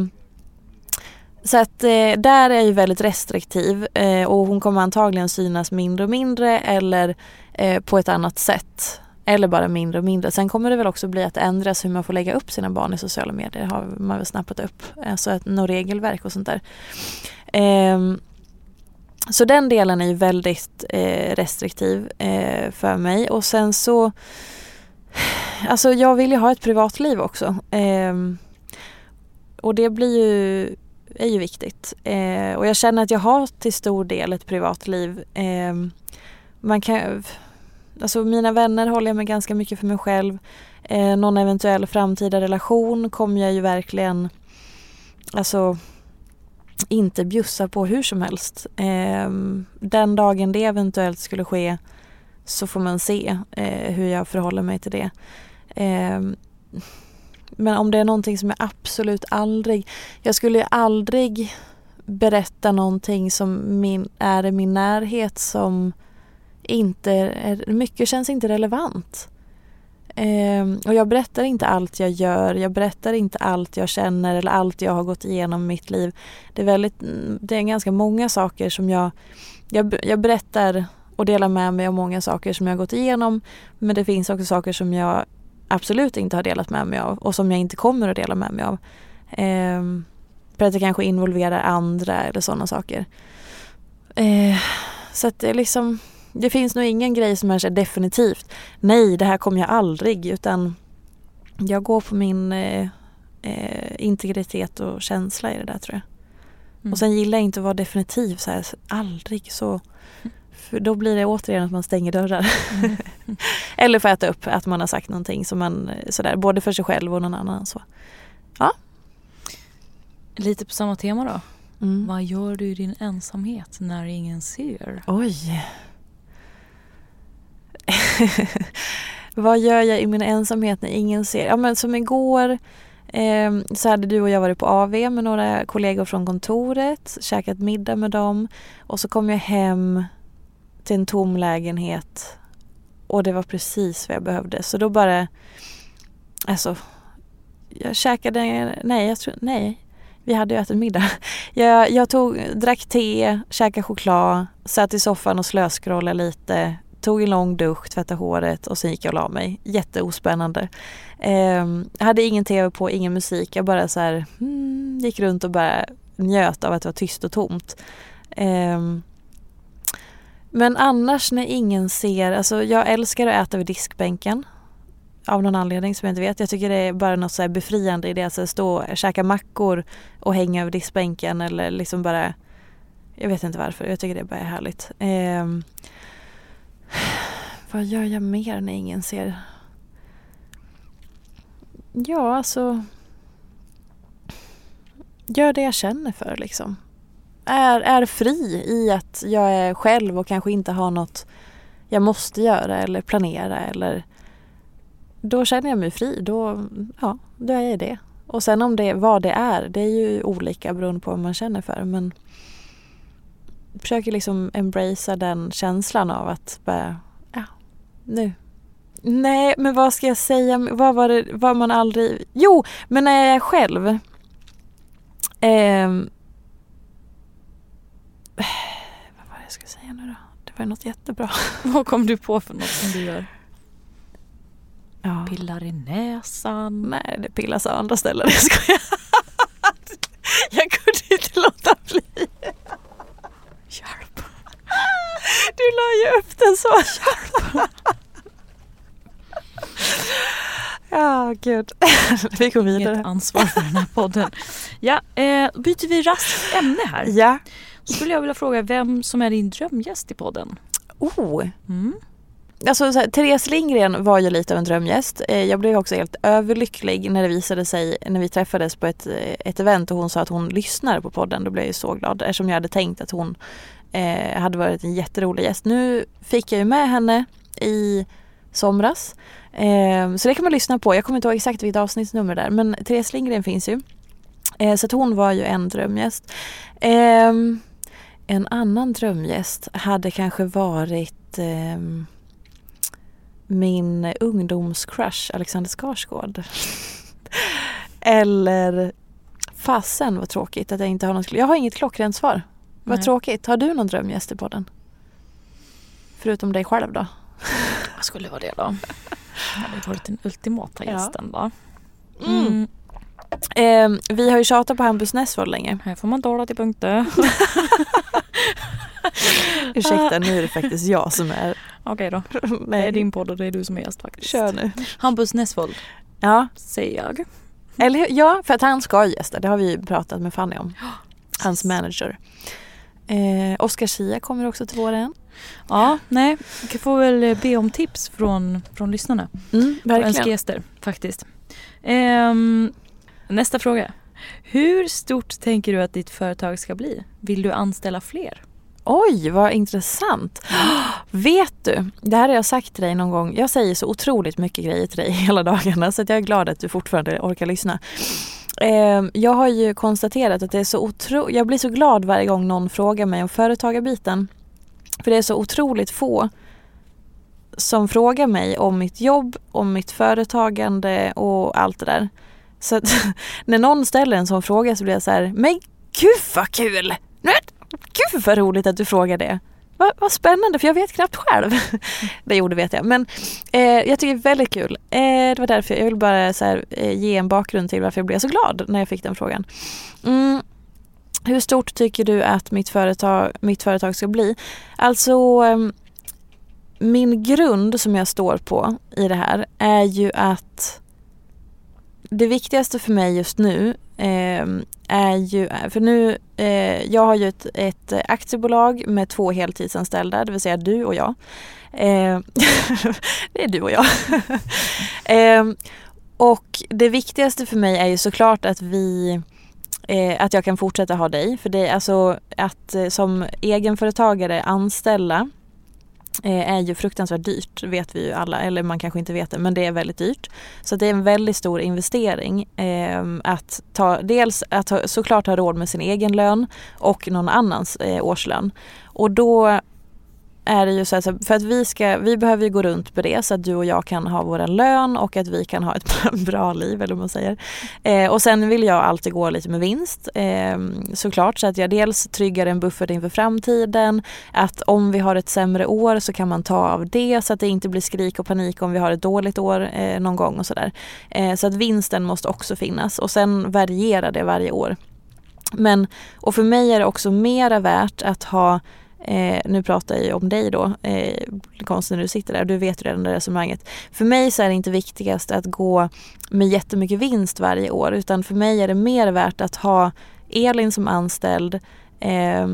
så att eh, där är jag ju väldigt restriktiv eh, och hon kommer antagligen synas mindre och mindre eller eh, på ett annat sätt. Eller bara mindre och mindre. Sen kommer det väl också bli att det ändras hur man får lägga upp sina barn i sociala medier. Det har man väl snappat upp. Eh, alltså ett, något regelverk och sånt där. Um, så den delen är ju väldigt eh, restriktiv eh, för mig. Och sen så Alltså jag vill ju ha ett privatliv också. Eh, och det blir ju, är ju viktigt. Eh, och jag känner att jag har till stor del ett privatliv. Eh, man kan alltså mina vänner håller jag mig ganska mycket för mig själv. Eh, någon eventuell framtida relation kommer jag ju verkligen alltså inte bjussa på hur som helst. Eh, den dagen det eventuellt skulle ske så får man se eh, hur jag förhåller mig till det. Eh, men om det är någonting som jag absolut aldrig, jag skulle ju aldrig berätta någonting som min, är i min närhet som inte är, mycket känns inte relevant. Eh, och jag berättar inte allt jag gör, jag berättar inte allt jag känner eller allt jag har gått igenom i mitt liv. Det är, väldigt, det är ganska många saker som jag, jag, jag berättar och delar med mig av många saker som jag har gått igenom. Men det finns också saker som jag absolut inte har delat med mig av och som jag inte kommer att dela med mig av. Eh, för att det kanske involverar andra eller sådana saker. Eh, så att det är liksom det finns nog ingen grej som är definitivt nej det här kommer jag aldrig utan jag går på min eh, eh, integritet och känsla i det där tror jag. Mm. Och sen gillar jag inte att vara definitiv så här, aldrig så. För då blir det återigen att man stänger dörrar. Mm. Eller för att äta upp att man har sagt någonting som man sådär både för sig själv och någon annan. Så. Ja. Lite på samma tema då. Mm. Vad gör du i din ensamhet när ingen ser? Oj. Vad gör jag i min ensamhet när ingen ser? Ja men som igår eh, så hade du och jag varit på AV med några kollegor från kontoret, käkat middag med dem och så kom jag hem till en tom lägenhet och det var precis vad jag behövde. Så då bara, alltså, jag käkade, nej jag tror, nej, vi hade ju ätit middag. Jag, jag tog, drack te, käkade choklad, satt i soffan och slöskrollade lite, tog en lång dusch, tvättade håret och sen gick jag och la mig. Jätteospännande. Eh, jag hade ingen tv på, ingen musik. Jag bara så här, hmm, gick runt och bara njöt av att det var tyst och tomt. Eh, men annars när ingen ser, alltså jag älskar att äta vid diskbänken. Av någon anledning som jag inte vet. Jag tycker det är bara något så befriande i det. Att stå och käka mackor och hänga över diskbänken eller liksom bara Jag vet inte varför. Jag tycker det bara är härligt. Eh, vad gör jag mer när ingen ser? Ja, alltså... Gör det jag känner för liksom. Är, är fri i att jag är själv och kanske inte har något jag måste göra eller planera eller då känner jag mig fri. Då, ja, då är jag det. Och sen om det, vad det är, det är ju olika beroende på vad man känner för. Men försöker liksom embracea den känslan av att bara, ja, nu. Nej, men vad ska jag säga? Vad var det, vad man aldrig... Jo, men när jag är själv. Eh, vad var det jag skulle säga nu då? Det var något jättebra. vad kom du på för något som du gör? Ja. Pillar i näsan? Nej, det pillas av andra ställen. Jag skojar. jag kunde inte låta bli. Hjälp. Du la ju upp den så. Ja, gud. Vi går vidare. Inget ansvar för den här podden. Ja, eh, byter vi raskt ämne här. Ja. Då skulle jag vilja fråga vem som är din drömgäst i podden? Oh. Mm. Alltså, så här, Therese Lindgren var ju lite av en drömgäst. Eh, jag blev också helt överlycklig när det visade sig när vi träffades på ett, eh, ett event och hon sa att hon lyssnar på podden. Då blev jag ju så glad eftersom jag hade tänkt att hon eh, hade varit en jätterolig gäst. Nu fick jag ju med henne i somras. Eh, så det kan man lyssna på. Jag kommer inte ihåg exakt vilket avsnittsnummer där men Therese Lindgren finns ju. Eh, så att hon var ju en drömgäst. Eh, en annan drömgäst hade kanske varit ehm, min ungdomscrush Alexander Skarsgård. Eller fasen vad tråkigt att jag inte har något. Jag har inget klockrent svar. Vad tråkigt. Har du någon drömgäst i podden? Förutom dig själv då? Vad skulle vara det då? Det hade varit den ultimata gästen ja. då. Mm. Mm. Eh, vi har ju tjatat på Hampus Nessvold länge. Här får man tala till punkter. Ursäkta, nu är det faktiskt jag som är... Okej då. Nej. Det är din podd och det är du som är gäst faktiskt. Kör nu. Hampus Nessvold. Ja. Säger jag. Eller Ja, för att han ska gästa. Det har vi pratat med Fanny om. Hans manager. Eh, Oscar Sia kommer också till våren. Ja, nej. Jag får väl be om tips från, från lyssnarna. Mm, verkligen. Önska gäster faktiskt. Eh, nästa fråga. Hur stort tänker du att ditt företag ska bli? Vill du anställa fler? Oj, vad intressant. Vet du, det här har jag sagt till dig någon gång. Jag säger så otroligt mycket grejer till dig hela dagarna så jag är glad att du fortfarande orkar lyssna. Eh, jag har ju konstaterat att det är så otro... jag blir så glad varje gång någon frågar mig om företagarbiten. För det är så otroligt få som frågar mig om mitt jobb, om mitt företagande och allt det där. Så att när någon ställer en sån fråga så blir jag så här, men gud vad kul! Gud vad roligt att du frågar det. Vad, vad spännande för jag vet knappt själv. det gjorde vet jag. Men eh, jag tycker det är väldigt kul. Eh, det var därför jag vill bara så här, eh, ge en bakgrund till varför jag blev så glad när jag fick den frågan. Mm. Hur stort tycker du att mitt företag, mitt företag ska bli? Alltså ehm, min grund som jag står på i det här är ju att det viktigaste för mig just nu Ehm, är ju, för nu, eh, jag har ju ett, ett, aktiebolag med två heltidsanställda, det vill säga du och jag. Eh, det är du och jag. Ehm, och det viktigaste för mig är ju såklart att vi eh, att jag kan fortsätta ha dig. För det är alltså att eh, som egenföretagare anställa Eh, är ju fruktansvärt dyrt, vet vi ju alla. Eller man kanske inte vet det, men det är väldigt dyrt. Så det är en väldigt stor investering eh, att ta, dels att ha, såklart ha råd med sin egen lön och någon annans eh, årslön. Och då är det ju så här, för att vi ska, vi behöver ju gå runt på det så att du och jag kan ha vår lön och att vi kan ha ett bra liv eller vad man säger. Eh, och sen vill jag alltid gå lite med vinst eh, såklart så att jag dels tryggar en buffert inför framtiden. Att om vi har ett sämre år så kan man ta av det så att det inte blir skrik och panik om vi har ett dåligt år eh, någon gång och sådär. Eh, så att vinsten måste också finnas och sen varierar det varje år. Men, och för mig är det också mera värt att ha Eh, nu pratar jag ju om dig då, eh, konstigt när du sitter där, du vet redan det resonemanget. För mig så är det inte viktigast att gå med jättemycket vinst varje år utan för mig är det mer värt att ha Elin som anställd, eh,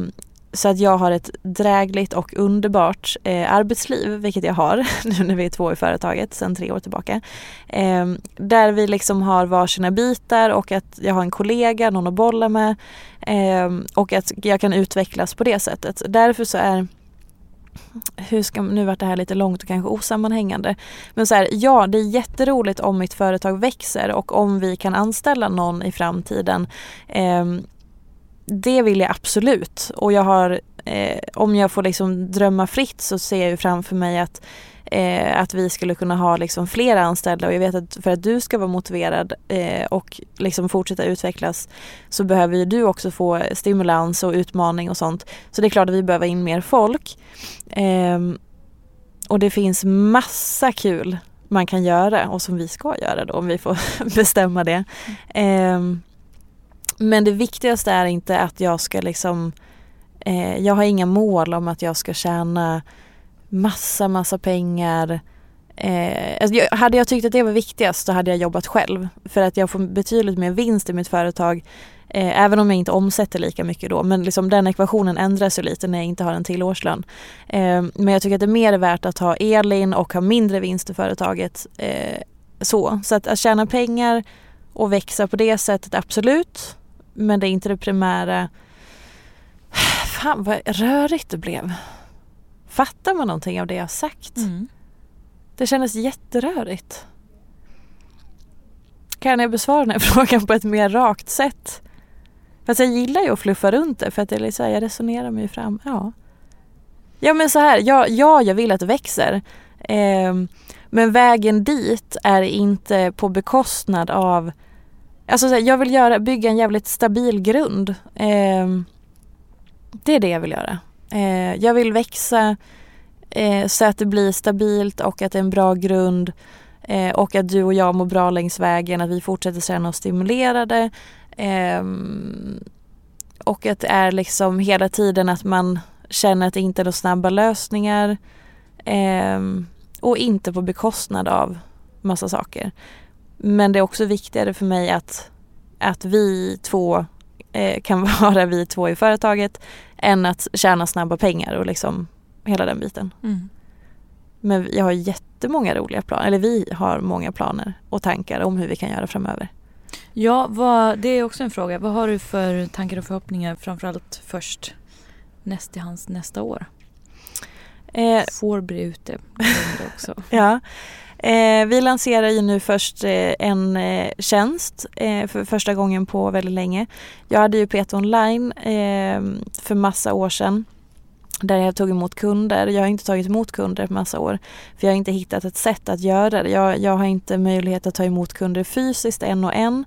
så att jag har ett drägligt och underbart eh, arbetsliv, vilket jag har nu när vi är två i företaget sedan tre år tillbaka. Eh, där vi liksom har varsina bitar och att jag har en kollega, någon att bolla med eh, och att jag kan utvecklas på det sättet. Därför så är hur ska, nu vart det här lite långt och kanske osammanhängande. Men så här, ja det är jätteroligt om mitt företag växer och om vi kan anställa någon i framtiden. Eh, det vill jag absolut. Och jag har, eh, om jag får liksom drömma fritt så ser jag ju framför mig att, eh, att vi skulle kunna ha liksom flera anställda och jag vet att för att du ska vara motiverad eh, och liksom fortsätta utvecklas så behöver ju du också få stimulans och utmaning och sånt. Så det är klart att vi behöver in mer folk. Ehm, och det finns massa kul man kan göra och som vi ska göra då om vi får bestämma det. Men det viktigaste är inte att jag ska liksom eh, Jag har inga mål om att jag ska tjäna massa, massa pengar. Eh, alltså jag, hade jag tyckt att det var viktigast så hade jag jobbat själv. För att jag får betydligt mer vinst i mitt företag. Eh, även om jag inte omsätter lika mycket då. Men liksom den ekvationen ändras ju lite när jag inte har en till årslön. Eh, men jag tycker att det är mer värt att ha Elin och ha mindre vinst i företaget. Eh, så. så att, att tjäna pengar och växa på det sättet, absolut. Men det är inte det primära. Fan vad rörigt det blev. Fattar man någonting av det jag sagt? Mm. Det kändes jätterörigt. Kan jag besvara den här frågan på ett mer rakt sätt? Fast jag gillar ju att fluffa runt det för att det är liksom, jag resonerar mig fram. Ja. ja men så här, ja, ja jag vill att det växer. Eh, men vägen dit är inte på bekostnad av Alltså jag vill göra, bygga en jävligt stabil grund. Eh, det är det jag vill göra. Eh, jag vill växa eh, så att det blir stabilt och att det är en bra grund eh, och att du och jag mår bra längs vägen, att vi fortsätter känna oss stimulerade. Ehm, och att det är liksom hela tiden att man känner att det inte är några snabba lösningar. Ehm, och inte på bekostnad av massa saker. Men det är också viktigare för mig att, att vi två eh, kan vara vi två i företaget än att tjäna snabba pengar och liksom hela den biten. Mm. Men jag har jättemånga roliga planer, eller vi har många planer och tankar om hur vi kan göra framöver. Ja, vad, det är också en fråga. Vad har du för tankar och förhoppningar framförallt först näst i hans nästa år? Eh, Får bli ute också. ja. Eh, vi lanserar ju nu först eh, en eh, tjänst eh, för första gången på väldigt länge. Jag hade ju Peter online eh, för massa år sedan där jag tog emot kunder. Jag har inte tagit emot kunder på massa år för jag har inte hittat ett sätt att göra det. Jag, jag har inte möjlighet att ta emot kunder fysiskt en och en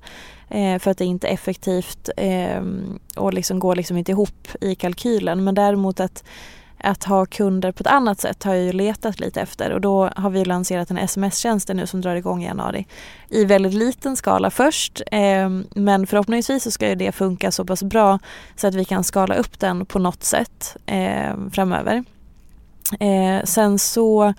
eh, för att det inte är effektivt ehm, och liksom går liksom inte ihop i kalkylen. Men däremot att att ha kunder på ett annat sätt har jag ju letat lite efter och då har vi lanserat en sms-tjänst nu som drar igång i januari. I väldigt liten skala först eh, men förhoppningsvis så ska ju det funka så pass bra så att vi kan skala upp den på något sätt eh, framöver. Eh, sen så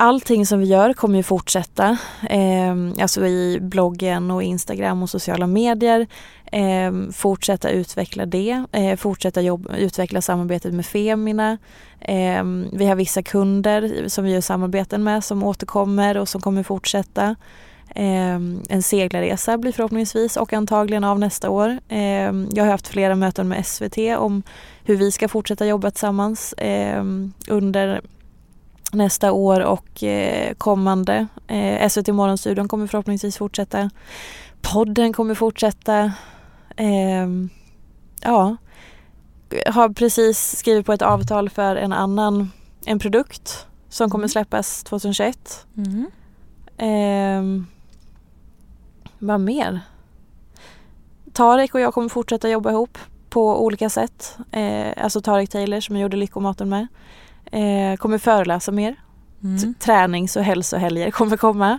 Allting som vi gör kommer ju fortsätta, eh, alltså i bloggen och Instagram och sociala medier. Eh, fortsätta utveckla det, eh, fortsätta jobb, utveckla samarbetet med Femina. Eh, vi har vissa kunder som vi gör samarbeten med som återkommer och som kommer fortsätta. Ehm, en seglarresa blir förhoppningsvis och antagligen av nästa år. Ehm, jag har haft flera möten med SVT om hur vi ska fortsätta jobba tillsammans ehm, under nästa år och eh, kommande. Eh, SVT Morgonstudion kommer förhoppningsvis fortsätta. Podden kommer fortsätta. Eh, ja, har precis skrivit på ett avtal för en annan, en produkt som kommer mm. släppas 2021. Mm. Eh, vad mer? Tarek och jag kommer fortsätta jobba ihop på olika sätt. Eh, alltså Tarek Taylor som jag gjorde Lyckomaten med. Eh, kommer föreläsa mer. Mm. Tränings och hälsohelger kommer komma.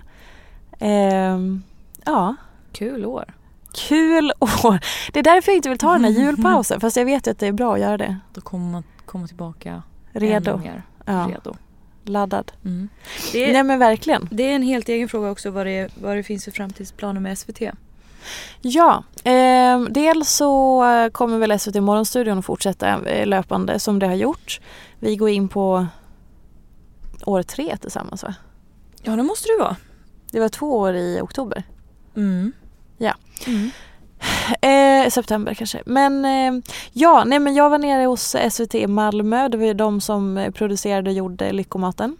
Eh, ja. Kul år. Kul år! Det är därför jag inte vill ta den här julpausen fast jag vet att det är bra att göra det. Då kommer man komma tillbaka redo. ännu mer ja. redo. Laddad. Mm. Det är, Nej men verkligen. Det är en helt egen fråga också vad det, vad det finns för framtidsplaner med SVT. Ja, eh, dels så kommer väl SVT Morgonstudion att fortsätta eh, löpande som det har gjort. Vi går in på år tre tillsammans va? Ja det måste det vara. Det var två år i oktober. Mm. Ja. Mm. Eh, september kanske. Men eh, ja, nej men jag var nere hos SVT i Malmö. Det var de som producerade och gjorde Lyckomaten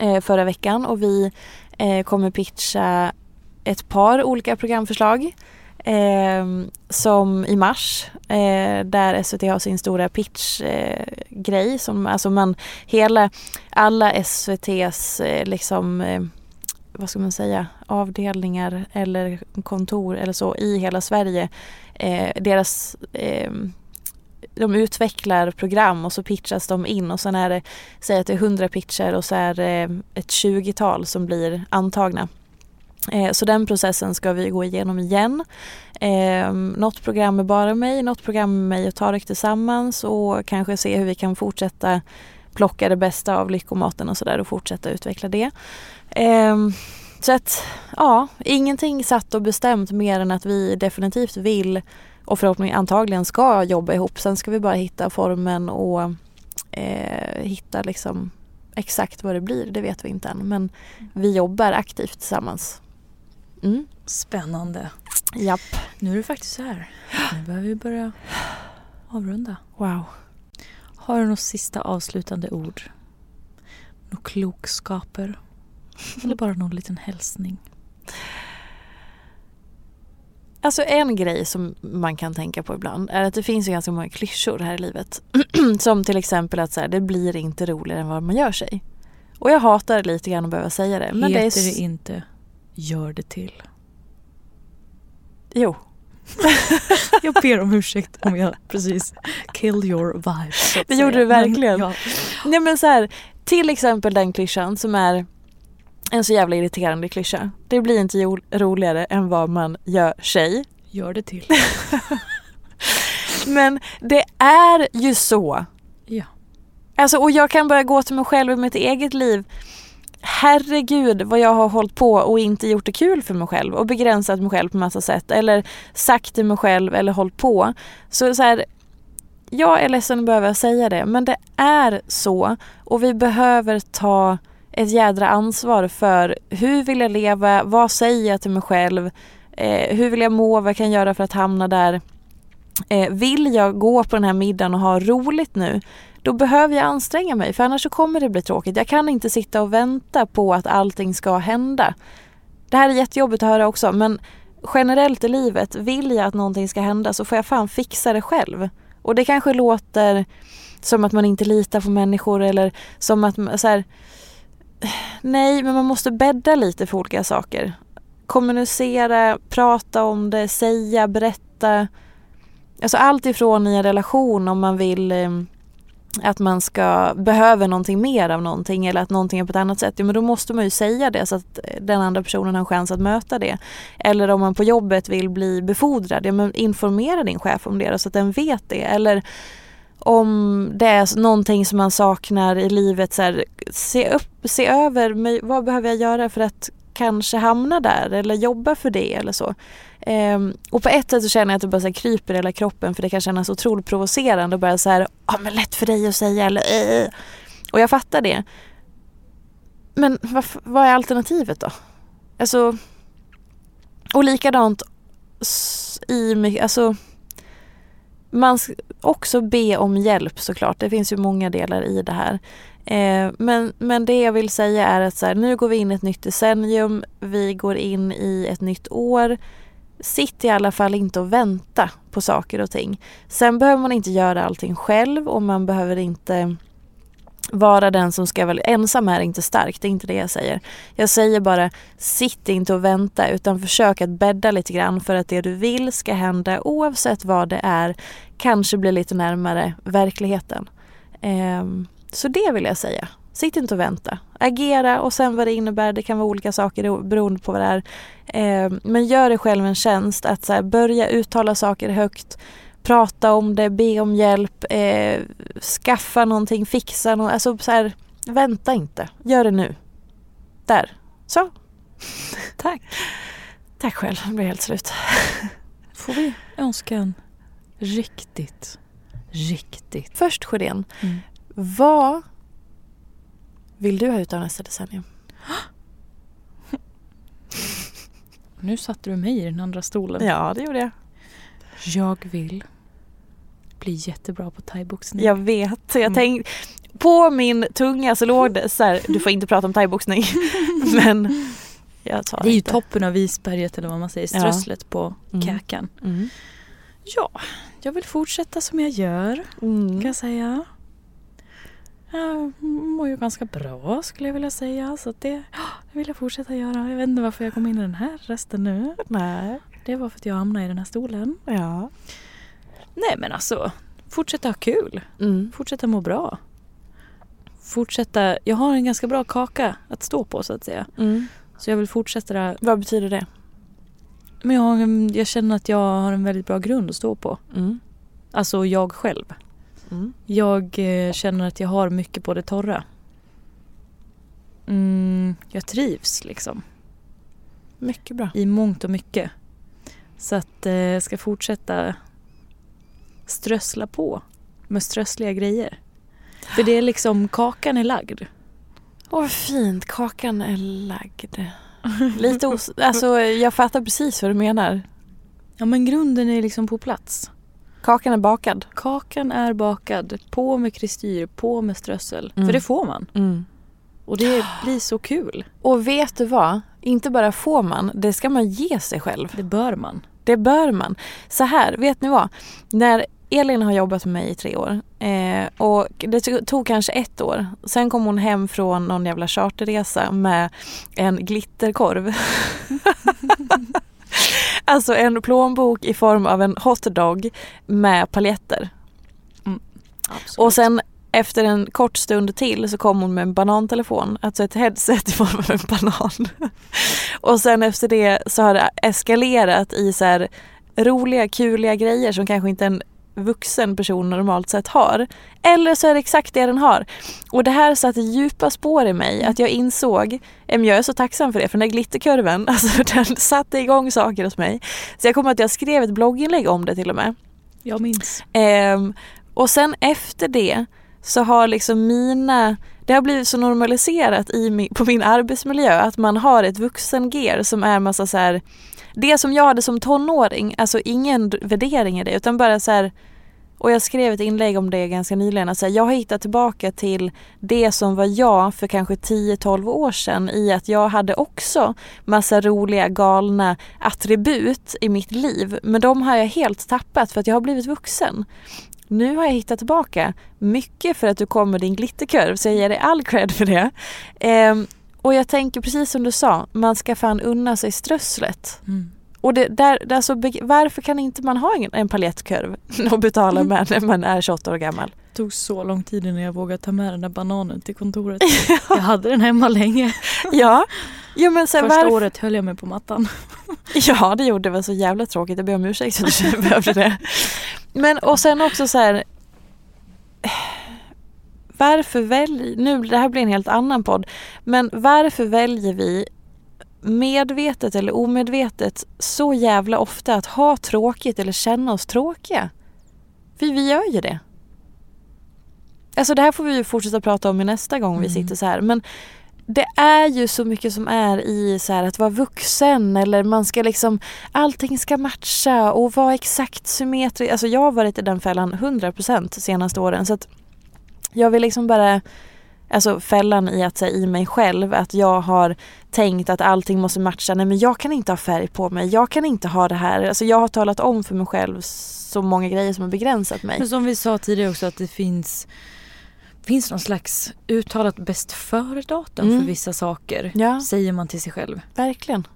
eh, förra veckan och vi eh, kommer pitcha ett par olika programförslag eh, som i mars eh, där SVT har sin stora pitchgrej eh, som alltså man hela alla SVTs eh, liksom eh, vad ska man säga avdelningar eller kontor eller så i hela Sverige eh, deras ehm, de utvecklar program och så pitchas de in och sen är det, säg att det är 100 pitcher och så är det ett 20-tal som blir antagna. Eh, så den processen ska vi gå igenom igen. Eh, något program med bara mig, något program med mig och Tarek tillsammans och kanske se hur vi kan fortsätta plocka det bästa av lyckomaten och sådär och fortsätta utveckla det. Eh, så att ja, ingenting satt och bestämt mer än att vi definitivt vill och förhoppningsvis antagligen ska jobba ihop. Sen ska vi bara hitta formen och eh, hitta liksom exakt vad det blir, det vet vi inte än. Men vi jobbar aktivt tillsammans. Mm. Spännande. Japp. Nu är det faktiskt så här. Nu behöver vi börja avrunda. Wow. Har du något sista avslutande ord? Några klokskaper? Eller bara någon liten hälsning? Alltså en grej som man kan tänka på ibland är att det finns ju ganska många klyschor här i livet. som till exempel att så här, det blir inte roligare än vad man gör sig. Och jag hatar lite grann att behöva säga det. Men Heter det, är... det inte gör det till. Jo. jag ber om ursäkt om jag precis kill your vibe. Det gjorde du verkligen. Men, ja. Nej men så här, till exempel den klyschan som är en så jävla irriterande klyscha. Det blir inte roligare än vad man gör sig. Gör det till. men det är ju så. Ja. Alltså och jag kan bara gå till mig själv i mitt eget liv herregud vad jag har hållit på och inte gjort det kul för mig själv och begränsat mig själv på massa sätt eller sagt till mig själv eller hållit på. Så, så här, jag är ledsen att behöva säga det men det är så och vi behöver ta ett jädra ansvar för hur vill jag leva, vad säger jag till mig själv, eh, hur vill jag må, vad kan jag göra för att hamna där eh, vill jag gå på den här middagen och ha roligt nu då behöver jag anstränga mig för annars så kommer det bli tråkigt. Jag kan inte sitta och vänta på att allting ska hända. Det här är jättejobbigt att höra också men generellt i livet, vill jag att någonting ska hända så får jag fan fixa det själv. Och det kanske låter som att man inte litar på människor eller som att så här, Nej, men man måste bädda lite för olika saker. Kommunicera, prata om det, säga, berätta. Alltså allt ifrån i en relation om man vill eh, att man ska, behöver någonting mer av någonting eller att någonting är på ett annat sätt, ja, men då måste man ju säga det så att eh, den andra personen har en chans att möta det. Eller om man på jobbet vill bli befordrad, ja, men informera din chef om det så att den vet det. Eller om det är någonting som man saknar i livet, så här, se, upp, se över vad behöver jag göra för att kanske hamna där eller jobba för det eller så. Um, och på ett sätt så känner jag att det bara så kryper i hela kroppen för det kan kännas otroligt provocerande och bara så här, ja ah, men lätt för dig att säga eller äh. Och jag fattar det. Men vad, vad är alternativet då? Alltså, och likadant i alltså man ska också be om hjälp såklart. Det finns ju många delar i det här. Eh, men, men det jag vill säga är att så här, nu går vi in i ett nytt decennium. Vi går in i ett nytt år. Sitt i alla fall inte och vänta på saker och ting. Sen behöver man inte göra allting själv och man behöver inte vara den som ska vara ensam är inte stark, det är inte det jag säger. Jag säger bara sitt inte och vänta utan försök att bädda lite grann för att det du vill ska hända oavsett vad det är kanske blir lite närmare verkligheten. Ehm, så det vill jag säga. Sitt inte och vänta. Agera och sen vad det innebär, det kan vara olika saker beroende på vad det är. Eh, men gör dig själv en tjänst att så börja uttala saker högt, prata om det, be om hjälp, eh, skaffa någonting, fixa något. Alltså så här, vänta inte. Gör det nu. Där. Så. Tack. Tack själv, det blir helt slut. Får vi önska en riktigt, riktigt... Först Sjödén, mm. vad vill du ha ut av nästa decennium? Nu satte du mig i den andra stolen. Ja, det gjorde jag. Jag vill bli jättebra på thaiboxning. Jag vet. Jag mm. tänkte, på min tunga så låg det så här, du får inte prata om thaiboxning. men jag tar Det är ju inte. toppen av isberget eller vad man säger, strösslet ja. på mm. käkan. Mm. Ja, jag vill fortsätta som jag gör mm. kan jag säga. Jag mår ju ganska bra skulle jag vilja säga. Så det, det vill jag fortsätta göra. Jag vet inte varför jag kom in i den här resten nu. Nej. Det var för att jag hamnade i den här stolen. Ja. Nej men alltså, fortsätta ha kul. Mm. Fortsätta må bra. Fortsätta, jag har en ganska bra kaka att stå på så att säga. Mm. Så jag vill fortsätta. Vad betyder det? Men jag, jag känner att jag har en väldigt bra grund att stå på. Mm. Alltså jag själv. Mm. Jag eh, känner att jag har mycket på det torra. Mm, jag trivs liksom. Mycket bra. I mångt och mycket. Så att eh, jag ska fortsätta strössla på med strössliga grejer. För det är liksom, kakan är lagd. Åh vad fint, kakan är lagd. Lite os alltså jag fattar precis vad du menar. Ja men grunden är liksom på plats. Kakan är bakad? Kakan är bakad. På med kristyr, på med strössel. Mm. För det får man. Mm. Och det blir så kul. Och vet du vad? Inte bara får man, det ska man ge sig själv. Det bör man. Det bör man. Så här, vet ni vad? När Elin har jobbat med mig i tre år eh, och det tog kanske ett år. Sen kom hon hem från någon jävla charterresa med en glitterkorv. alltså en plånbok i form av en hotdog med paljetter. Mm, och sen efter en kort stund till så kom hon med en banantelefon, alltså ett headset i form av en banan. och sen efter det så har det eskalerat i så här roliga, kuliga grejer som kanske inte en vuxen person normalt sett har. Eller så är det exakt det den har. Och det här satte djupa spår i mig att jag insåg, jag är så tacksam för det, för den där glitterkurven, alltså den satte igång saker hos mig. Så jag kommer att jag skrev ett blogginlägg om det till och med. Jag minns. Um, och sen efter det så har liksom mina det har blivit så normaliserat i på min arbetsmiljö att man har ett vuxengear som är massa så här, det som jag hade som tonåring, alltså ingen värdering i det utan bara så här, och jag skrev ett inlägg om det ganska nyligen. Alltså jag har hittat tillbaka till det som var jag för kanske 10-12 år sedan i att jag hade också massa roliga galna attribut i mitt liv. Men de har jag helt tappat för att jag har blivit vuxen. Nu har jag hittat tillbaka. Mycket för att du kom med din glitterkurv så jag ger dig all cred för det. Ehm, och jag tänker precis som du sa, man ska fan unna sig strösslet. Mm. Och det, där, alltså, varför kan inte man ha en, en paljettkurv att betala mm. med när man är 28 år gammal? Det tog så lång tid innan jag vågade ta med den där bananen till kontoret. jag hade den hemma länge. ja. Jo, men så Första varför... året höll jag mig på mattan. ja det gjorde det var så jävla tråkigt. Jag ber om ursäkt för att du behövde det. Men och sen också så här. Varför väljer, nu det här blir en helt annan podd, men varför väljer vi medvetet eller omedvetet så jävla ofta att ha tråkigt eller känna oss tråkiga. För vi gör ju det. Alltså det här får vi ju fortsätta prata om i nästa gång mm. vi sitter så här. Men det är ju så mycket som är i så att vara vuxen eller man ska liksom allting ska matcha och vara exakt symmetriskt. Alltså jag har varit i den fällan 100% senaste åren så att jag vill liksom bara alltså fällan i att säga i mig själv att jag har tänkt att allting måste matcha. Nej men jag kan inte ha färg på mig. Jag kan inte ha det här. Alltså jag har talat om för mig själv så många grejer som har begränsat mig. Men som vi sa tidigare också att det finns finns någon slags uttalat bäst före-datum mm. för vissa saker. Ja. Säger man till sig själv. Verkligen.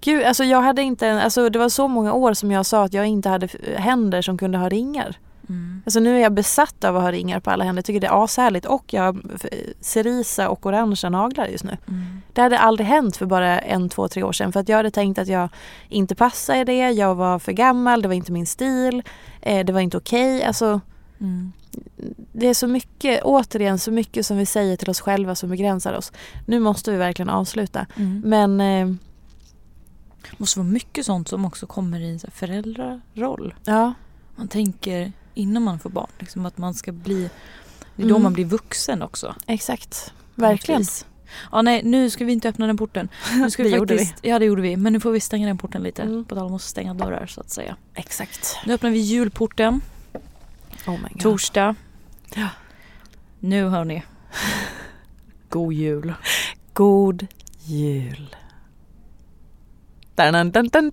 Gud, alltså jag hade inte, alltså det var så många år som jag sa att jag inte hade händer som kunde ha ringar. Mm. Alltså nu är jag besatt av att ha ringar på alla händer. Jag tycker det är ashärligt och jag har cerisa och orangea naglar just nu. Mm. Det hade aldrig hänt för bara en, två, tre år sedan för att jag hade tänkt att jag inte passade i det. Jag var för gammal, det var inte min stil, eh, det var inte okej. Okay. Alltså, mm. Det är så mycket, återigen så mycket som vi säger till oss själva som begränsar oss. Nu måste vi verkligen avsluta. Mm. Men eh, det måste vara mycket sånt som också kommer i föräldraroll. Ja. Man tänker innan man får barn. Liksom att man ska bli, det är då mm. man blir vuxen också. Exakt, verkligen. Ja nej nu ska vi inte öppna den porten. Nu ska vi det faktiskt, gjorde vi. Ja det gjorde vi. Men nu får vi stänga den porten lite. Mm. På tal om att stänga dörrar så att säga. Exakt. Nu öppnar vi julporten. Oh my God. Torsdag. Ja. Nu hörni. God jul. God jul. Dun, dun, dun, dun,